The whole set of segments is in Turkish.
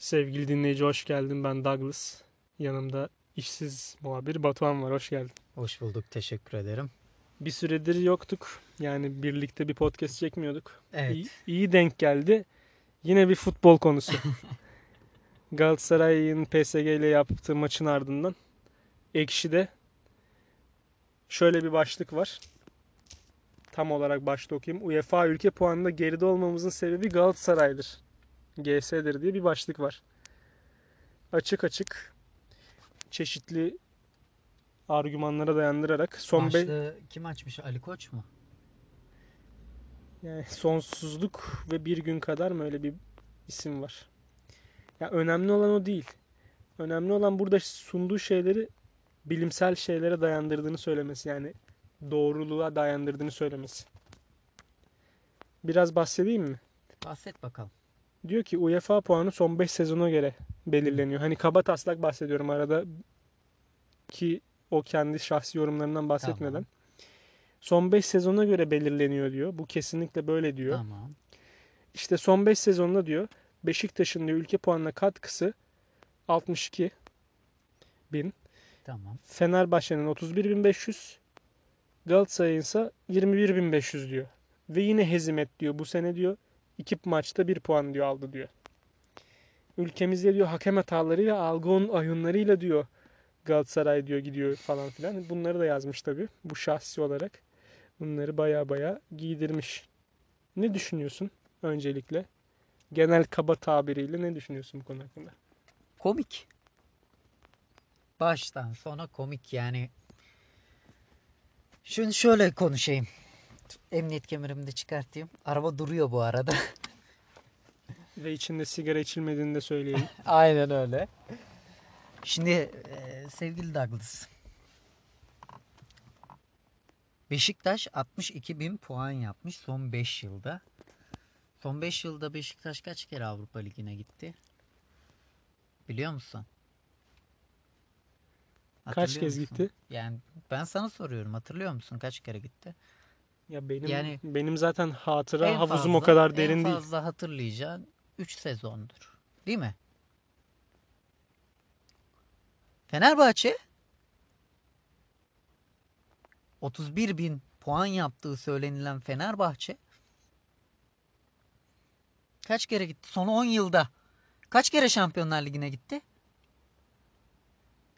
Sevgili dinleyici hoş geldin. Ben Douglas. Yanımda işsiz muhabir Batuhan var. Hoş geldin. Hoş bulduk. Teşekkür ederim. Bir süredir yoktuk. Yani birlikte bir podcast çekmiyorduk. Evet. İyi, iyi denk geldi. Yine bir futbol konusu. Galatasaray'ın PSG ile yaptığı maçın ardından Ekşi'de şöyle bir başlık var. Tam olarak başta okuyayım. UEFA ülke puanında geride olmamızın sebebi Galatasaray'dır. GS'dir diye bir başlık var. Açık açık çeşitli argümanlara dayandırarak son be- Başlığı kim açmış? Ali Koç mu? Yani sonsuzluk ve bir gün kadar mı öyle bir isim var. Ya önemli olan o değil. Önemli olan burada sunduğu şeyleri bilimsel şeylere dayandırdığını söylemesi. Yani doğruluğa dayandırdığını söylemesi. Biraz bahsedeyim mi? Bahset bakalım. Diyor ki UEFA puanı son 5 sezona göre belirleniyor. Hani kaba taslak bahsediyorum arada ki o kendi şahsi yorumlarından bahsetmeden. Tamam. Son 5 sezona göre belirleniyor diyor. Bu kesinlikle böyle diyor. Tamam. İşte son 5 sezonda diyor Beşiktaş'ın diyor ülke puanına katkısı 62 bin. Tamam. Fenerbahçe'nin 31.500 Galatasaray'ın ise 21.500 diyor. Ve yine hezimet diyor. Bu sene diyor iki maçta bir puan diyor aldı diyor. Ülkemizde diyor hakem hatalarıyla algı oyunlarıyla diyor Galatasaray diyor gidiyor falan filan. Bunları da yazmış tabii. Bu şahsi olarak. Bunları baya baya giydirmiş. Ne düşünüyorsun öncelikle? Genel kaba tabiriyle ne düşünüyorsun bu konu hakkında? Komik. Baştan sona komik yani. Şunu şöyle konuşayım. Emniyet kemerimi de çıkartayım. Araba duruyor bu arada. Ve içinde sigara içilmediğini de söyleyeyim. Aynen öyle. Şimdi e, sevgili Douglas. Beşiktaş 62 bin puan yapmış son 5 yılda. Son 5 yılda Beşiktaş kaç kere Avrupa Ligi'ne gitti? Biliyor musun? Kaç Hatırlıyor kez musun? gitti? Yani ben sana soruyorum hatırlıyor musun kaç kere gitti? Ya benim Yani- benim zaten hatıra En havuzum o fazla- kadar derin En değil. fazla hatırlayacağın 3 sezondur. Değil mi? Fenerbahçe 31 bin puan yaptığı söylenilen Fenerbahçe kaç kere gitti? Son 10 yılda kaç kere Şampiyonlar Ligi'ne gitti?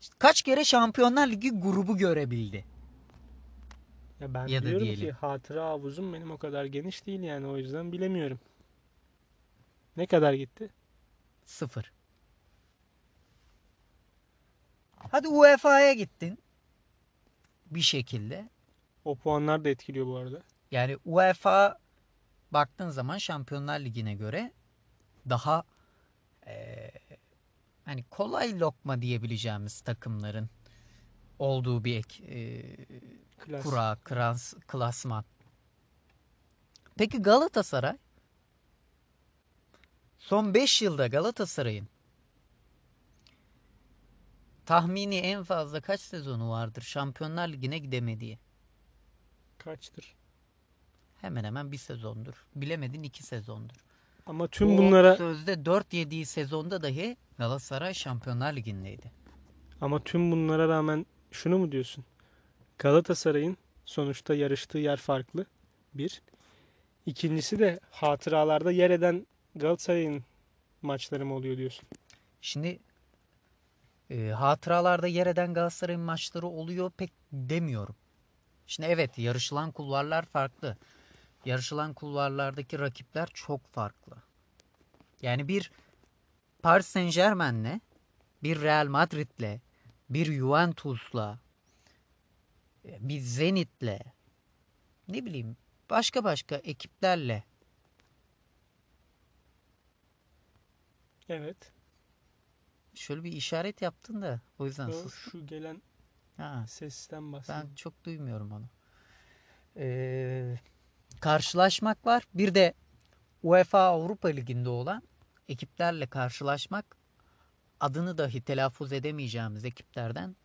İşte kaç kere Şampiyonlar Ligi grubu görebildi? Ya ben Ya da diyorum ki diyelim. hatıra havuzum benim o kadar geniş değil yani o yüzden bilemiyorum. Ne kadar gitti? Sıfır. Hadi UEFA'ya gittin. Bir şekilde. O puanlar da etkiliyor bu arada. Yani UEFA baktığın zaman Şampiyonlar Ligi'ne göre daha eee, hani kolay lokma diyebileceğimiz takımların olduğu bir ek, Klas. kura, krans, klasman. Peki Galatasaray? Son 5 yılda Galatasaray'ın tahmini en fazla kaç sezonu vardır Şampiyonlar Ligi'ne gidemediği? Kaçtır? Hemen hemen bir sezondur. Bilemedin iki sezondur. Ama tüm O bunlara Sözde 4 yediği sezonda dahi Galatasaray Şampiyonlar Ligi'ndeydi. ama tüm bunlara rağmen şunu mu diyorsun? Galatasaray'ın sonuçta yarıştığı yer farklı. Bir. İkincisi de hatıralarda yer eden Galatasaray'ın maçları mı oluyor diyorsun? Şimdi e, hatıralarda yer eden Galatasaray'ın maçları oluyor pek demiyorum. Şimdi evet yarışılan kulvarlar farklı. Yarışılan kulvarlardaki rakipler çok farklı. Yani bir Paris Saint Germain'le, bir Real Madrid'le, bir Juventus'la, e, bir Zenit'le, ne bileyim başka başka ekiplerle Evet. şöyle bir işaret yaptın da o yüzden O sustum. şu gelen Ha. sesten bahsediyorum. Ben çok duymuyorum onu. Ee, karşılaşmak var. Bir de UEFA Avrupa Ligi'nde olan ekiplerle karşılaşmak adını dahi telaffuz edemeyeceğimiz ekiplerden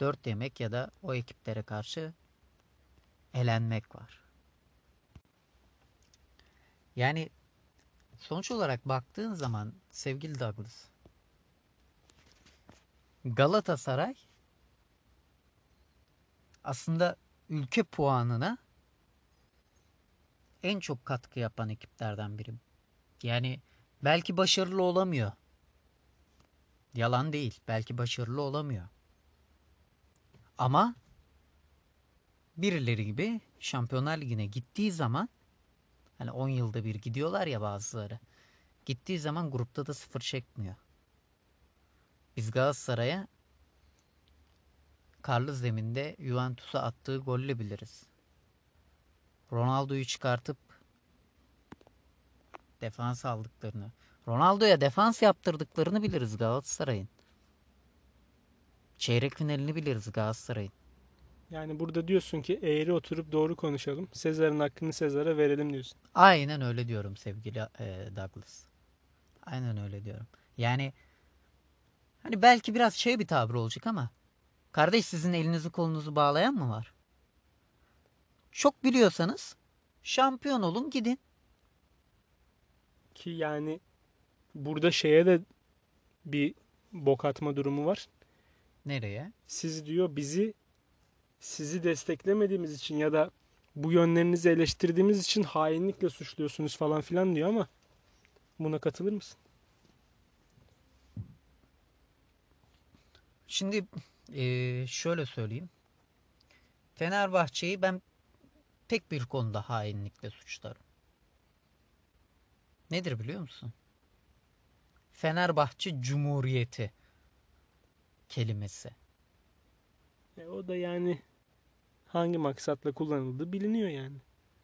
4 yemek ya da o ekiplere karşı elenmek var. Yani sonuç olarak baktığın zaman sevgili Douglas Galatasaray aslında ülke puanına en çok katkı yapan ekiplerden biri. Yani belki başarılı olamıyor. Yalan değil. Belki başarılı olamıyor. Ama birileri gibi Şampiyonlar Ligi'ne gittiği zaman hani 10 yılda bir gidiyorlar ya bazıları. Gittiği zaman grupta da sıfır çekmiyor. Biz Galatasaray'a karlı zeminde Juventus'a attığı golle biliriz. Ronaldo'yu çıkartıp defans aldıklarını, Ronaldo'ya defans yaptırdıklarını biliriz Galatasaray'ın. Çeyrek finalini biliriz Galatasaray'ın. Yani burada diyorsun ki eğri oturup doğru konuşalım. Sezar'ın hakkını Sezar'a verelim diyorsun. Aynen öyle diyorum sevgili e, Douglas. Aynen öyle diyorum. Yani hani belki biraz şey bir tabir olacak ama kardeş sizin elinizi kolunuzu bağlayan mı var? Çok biliyorsanız şampiyon olun gidin. Ki yani burada şeye de bir bok atma durumu var. Nereye? Siz diyor bizi sizi desteklemediğimiz için ya da bu yönlerinizi eleştirdiğimiz için hainlikle suçluyorsunuz falan filan diyor ama buna katılır mısın? Şimdi eee, şöyle söyleyeyim. Fenerbahçe'yi ben tek bir konuda hainlikle suçlarım. Nedir biliyor musun? Fenerbahçe Cumhuriyeti kelimesi. E o da yani hangi maksatla kullanıldığı biliniyor yani.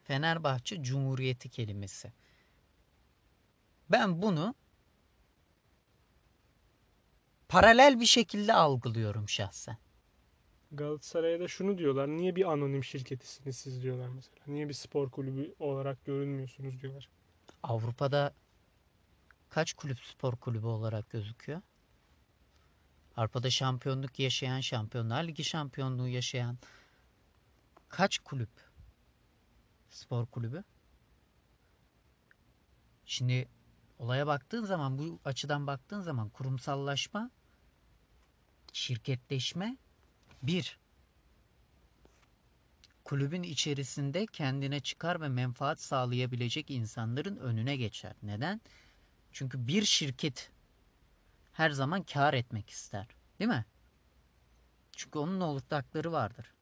Fenerbahçe Cumhuriyeti kelimesi. Ben bunu paralel bir şekilde algılıyorum şahsen. Galatasaray'a da şunu diyorlar. Niye bir anonim şirketisiniz siz diyorlar mesela. Niye bir spor kulübü olarak görünmüyorsunuz diyorlar. Avrupa'da kaç kulüp spor kulübü olarak gözüküyor? Avrupa'da şampiyonluk yaşayan, Şampiyonlar Ligi şampiyonluğu yaşayan kaç kulüp spor kulübü? Şimdi olaya baktığın zaman bu açıdan baktığın zaman kurumsallaşma, şirketleşme bir. Kulübün içerisinde kendine çıkar ve menfaat sağlayabilecek insanların önüne geçer. Neden? Çünkü bir şirket her zaman kar etmek ister. Değil mi? Çünkü onun ortakları vardır.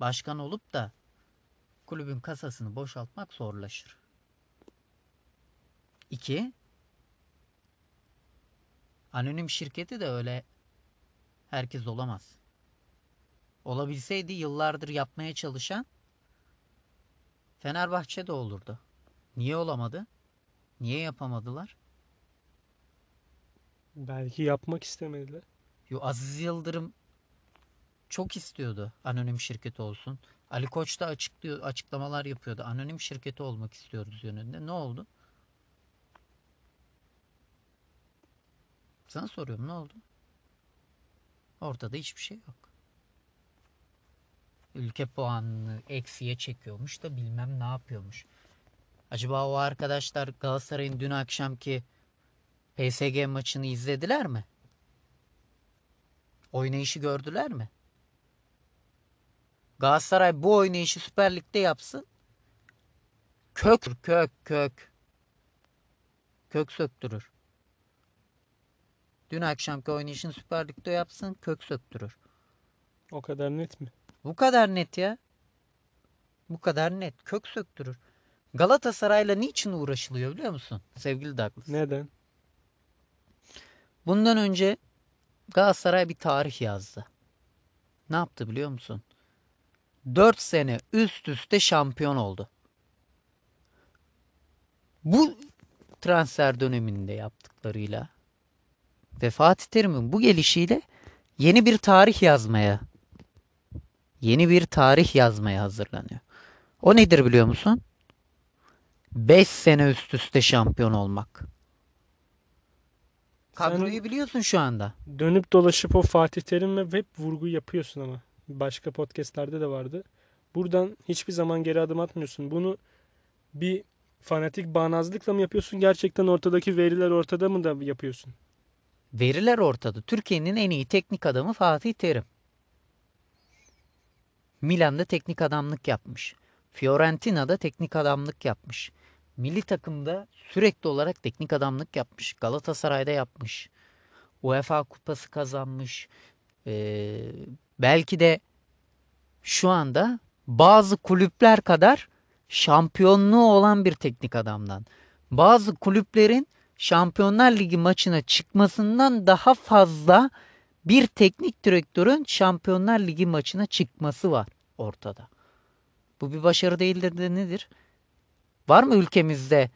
Başkan olup da kulübün kasasını boşaltmak zorlaşır. İki, anonim şirketi de öyle herkes olamaz. Olabilseydi yıllardır yapmaya çalışan Fenerbahçe'de olurdu. Niye olamadı? Niye yapamadılar? Belki yapmak istemediler. Yo, Aziz Yıldırım çok istiyordu anonim şirket olsun. Ali Koç da açıklıyor, açıklamalar yapıyordu. Anonim şirketi olmak istiyoruz yönünde. Ne oldu? Sana soruyorum ne oldu? Ortada hiçbir şey yok. Ülke puanını eksiye çekiyormuş da bilmem ne yapıyormuş. Acaba o arkadaşlar Galatasaray'ın dün akşamki PSG maçını izlediler mi? Oynayışı gördüler mi? Galatasaray bu oynayışı Süper Lig'de yapsın. Kök kök kök. Kök söktürür. Dün akşamki oynayışını Süper Lig'de yapsın kök söktürür. O kadar net mi? Bu kadar net ya. Bu kadar net. Kök söktürür. Galatasaray'la niçin uğraşılıyor biliyor musun? Sevgili Douglas. Neden? Bundan önce Galatasaray bir tarih yazdı. Ne yaptı biliyor musun? 4 sene üst üste şampiyon oldu. Bu transfer döneminde yaptıklarıyla ve Fatih Terim'in bu gelişiyle yeni bir tarih yazmaya yeni bir tarih yazmaya hazırlanıyor. O nedir biliyor musun? 5 sene üst üste şampiyon olmak. Kadroyu biliyorsun şu anda. Dönüp dolaşıp o Fatih Terim'e hep vurgu yapıyorsun ama. Başka podcastlerde de vardı. Buradan hiçbir zaman geri adım atmıyorsun. Bunu bir Fanatik bağnazlıkla mı yapıyorsun? Gerçekten ortadaki veriler ortada mı da yapıyorsun? Veriler ortada. Türkiye'nin en iyi teknik adamı Fatih Terim. Milan'da teknik adamlık yapmış. Fiorentina'da teknik adamlık yapmış. Milli takımda sürekli olarak teknik adamlık yapmış. Galatasaray'da yapmış. UEFA kupası kazanmış. Ee, belki de şu anda bazı kulüpler kadar şampiyonluğu olan bir teknik adamdan. Bazı kulüplerin Şampiyonlar Ligi maçına çıkmasından daha fazla bir teknik direktörün Şampiyonlar Ligi maçına çıkması var ortada. Bu bir başarı değildir de nedir? Var mı ülkemizde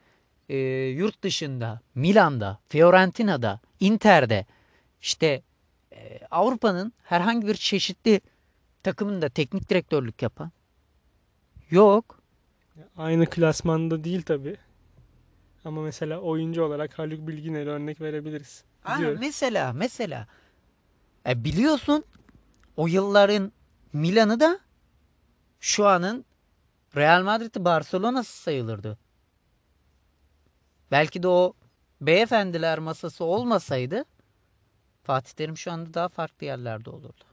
e, yurt dışında, Milan'da, Fiorentina'da, Inter'de işte e, Avrupa'nın herhangi bir çeşitli takımında teknik direktörlük yapan? Yok. Aynı klasmanda değil tabi. Ama mesela oyuncu olarak Haluk Bilginer'e örnek verebiliriz. Diyorum. mesela mesela e, biliyorsun o yılların Milan'ı da şu anın Real Madrid'i Barcelona'sı sayılırdı. Belki de o beyefendiler masası olmasaydı Fatih Terim şu anda daha farklı yerlerde olurdu.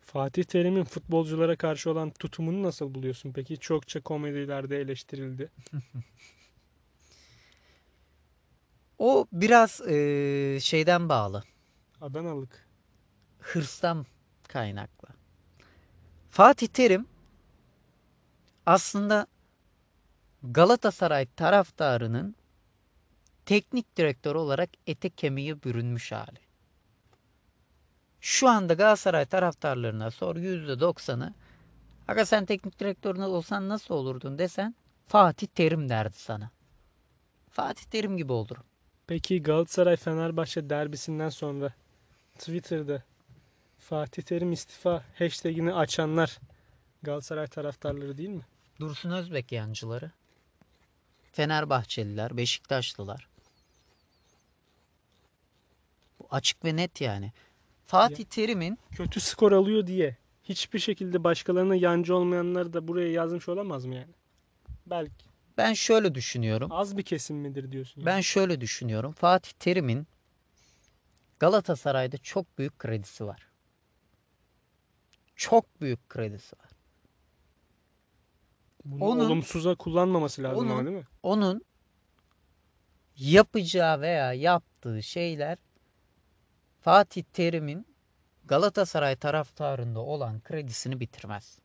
Fatih Terim'in futbolculara karşı olan tutumunu nasıl buluyorsun peki? Çokça komedilerde eleştirildi. O biraz e, şeyden bağlı. Adanalık. hırstan kaynaklı. Fatih Terim aslında Galatasaray taraftarının teknik direktör olarak ete kemiğe bürünmüş hali. Şu anda Galatasaray taraftarlarına sor %90'ı Aga sen teknik direktörün olsan nasıl olurdun desen Fatih Terim derdi sana. Fatih Terim gibi olurum. Peki Galatasaray Fenerbahçe derbisinden sonra Twitter'da Fatih Terim istifa hashtagini açanlar Galatasaray taraftarları değil mi? Dursun Özbek yancıları. Fenerbahçeliler, Beşiktaşlılar. Bu açık ve net yani. Fatih Terim'in Kötü skor alıyor diye hiçbir şekilde başkalarına yancı olmayanları da buraya yazmış olamaz mı yani? Belki. ben şöyle düşünüyorum. Az bir kesim midir diyorsun? yani? Ben şöyle düşünüyorum. Fatih Terim'in Galatasaray'da çok büyük kredisi var. Çok büyük kredisi var. Bunu onun- olumsuza kullanmaması lazım onun- ama değil mi? Onun yapacağı veya yaptığı şeyler Fatih Terim'in Galatasaray taraftarında olan kredisini bitirmez.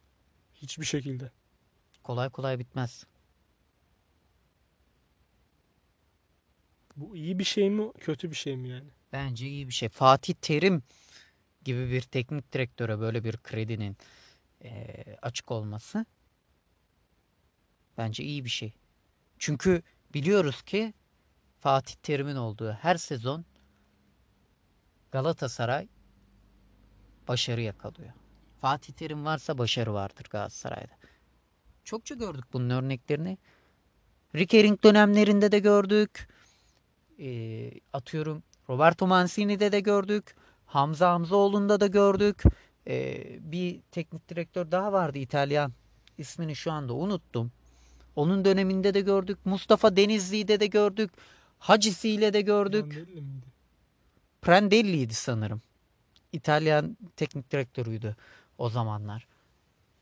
Hiçbir şekilde. Kolay kolay bitmez. Bu iyi bir şey mi, kötü bir şey mi yani? Bence iyi bir şey. Fatih Terim gibi bir teknik direktöre böyle bir kredinin eee, açık olması bence iyi bir şey. Çünkü biliyoruz ki Fatih Terim'in olduğu her sezon Galatasaray başarı yakalıyor. Fatih Terim varsa başarı vardır Galatasaray'da. Çokça gördük bunun örneklerini. Rickering dönemlerinde de gördük. Ee, atıyorum Roberto Mancini'de de gördük. Hamza Hamzaoğlu'nda da gördük. Ee, bir teknik direktör daha vardı İtalyan. İsmini şu anda unuttum. Onun döneminde de gördük. Mustafa Denizli'de de gördük. Hacisi'yle de gördük. Belli miydi? Prandelli'ydi sanırım. İtalyan teknik direktörüydü o zamanlar.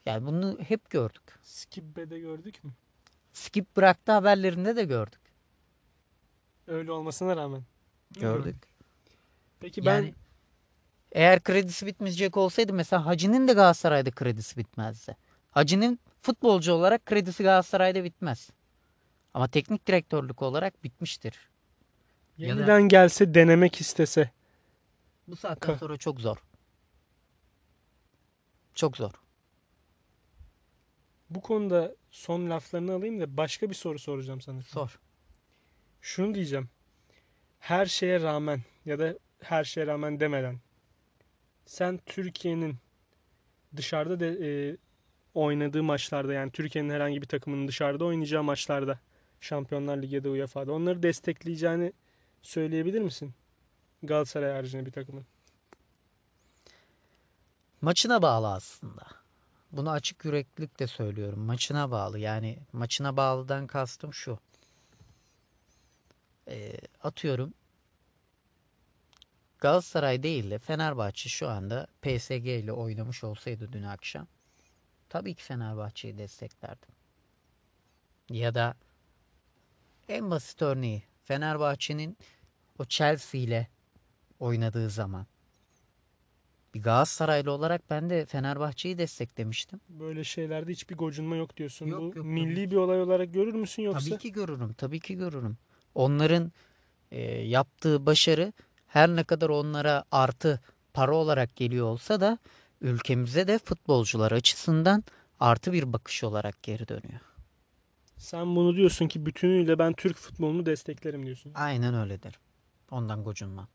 Yani bunu hep gördük. Skibbe'de gördük mü? Skip bıraktı haberlerinde de gördük. Öyle olmasına rağmen. Gördük. Peki ben Yani eğer kredisi bitmeyecek olsaydı mesela Hacı'nın da Galatasaray'da kredisi bitmezdi. Hacı'nın futbolcu olarak kredisi Galatasaray'da bitmez. Ama teknik direktörlük olarak bitmiştir. ya da- yeniden gelse denemek istese Bu saatten Ka- sonra çok zor. Çok zor. bu konuda son laflarını alayım da başka bir soru soracağım sana. Sor. Şunu diyeceğim. Her şeye rağmen ya da her şeye rağmen demeden sen Türkiye'nin dışarıda de, e, oynadığı maçlarda yani Türkiye'nin herhangi bir takımının dışarıda oynayacağı maçlarda Şampiyonlar Ligi ya da UEFA'da onları destekleyeceğini söyleyebilir misin? Galatasaray haricinde bir takımın. Maçına bağlı aslında. Bunu açık yüreklilikle söylüyorum. Maçına bağlı. Yani maçına bağlıdan kastım şu. Ee, atıyorum Galatasaray değil de Fenerbahçe şu anda PSG ile oynamış olsaydı dün akşam tabii ki Fenerbahçe'yi desteklerdim. Ya da en basit örneği Fenerbahçe'nin o Chelsea ile oynadığı zaman bir Galatasaraylı olarak ben de Fenerbahçe'yi desteklemiştim. Böyle şeylerde hiçbir gocunma yok diyorsun. Yok, Bu yok, tabii milli ki. bir olay olarak görür müsün yoksa? Tabii ki görürüm, tabii ki görürüm. Onların e, yaptığı başarı her ne kadar onlara artı para olarak geliyor olsa da ülkemize de futbolcular açısından artı bir bakış olarak geri dönüyor. Sen bunu diyorsun ki bütünüyle ben Türk futbolunu desteklerim diyorsun. Aynen öyle derim. Ondan gocunmam.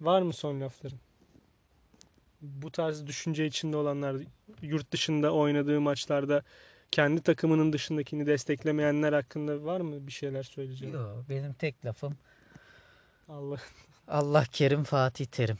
Var mı son lafların? Bu tarz düşünce içinde olanlar, yurt dışında oynadığı maçlarda kendi takımının dışındakini desteklemeyenler hakkında var mı bir şeyler söyleyeceğim? Yok, benim tek lafım Allah Allah kerim Fatih Terim.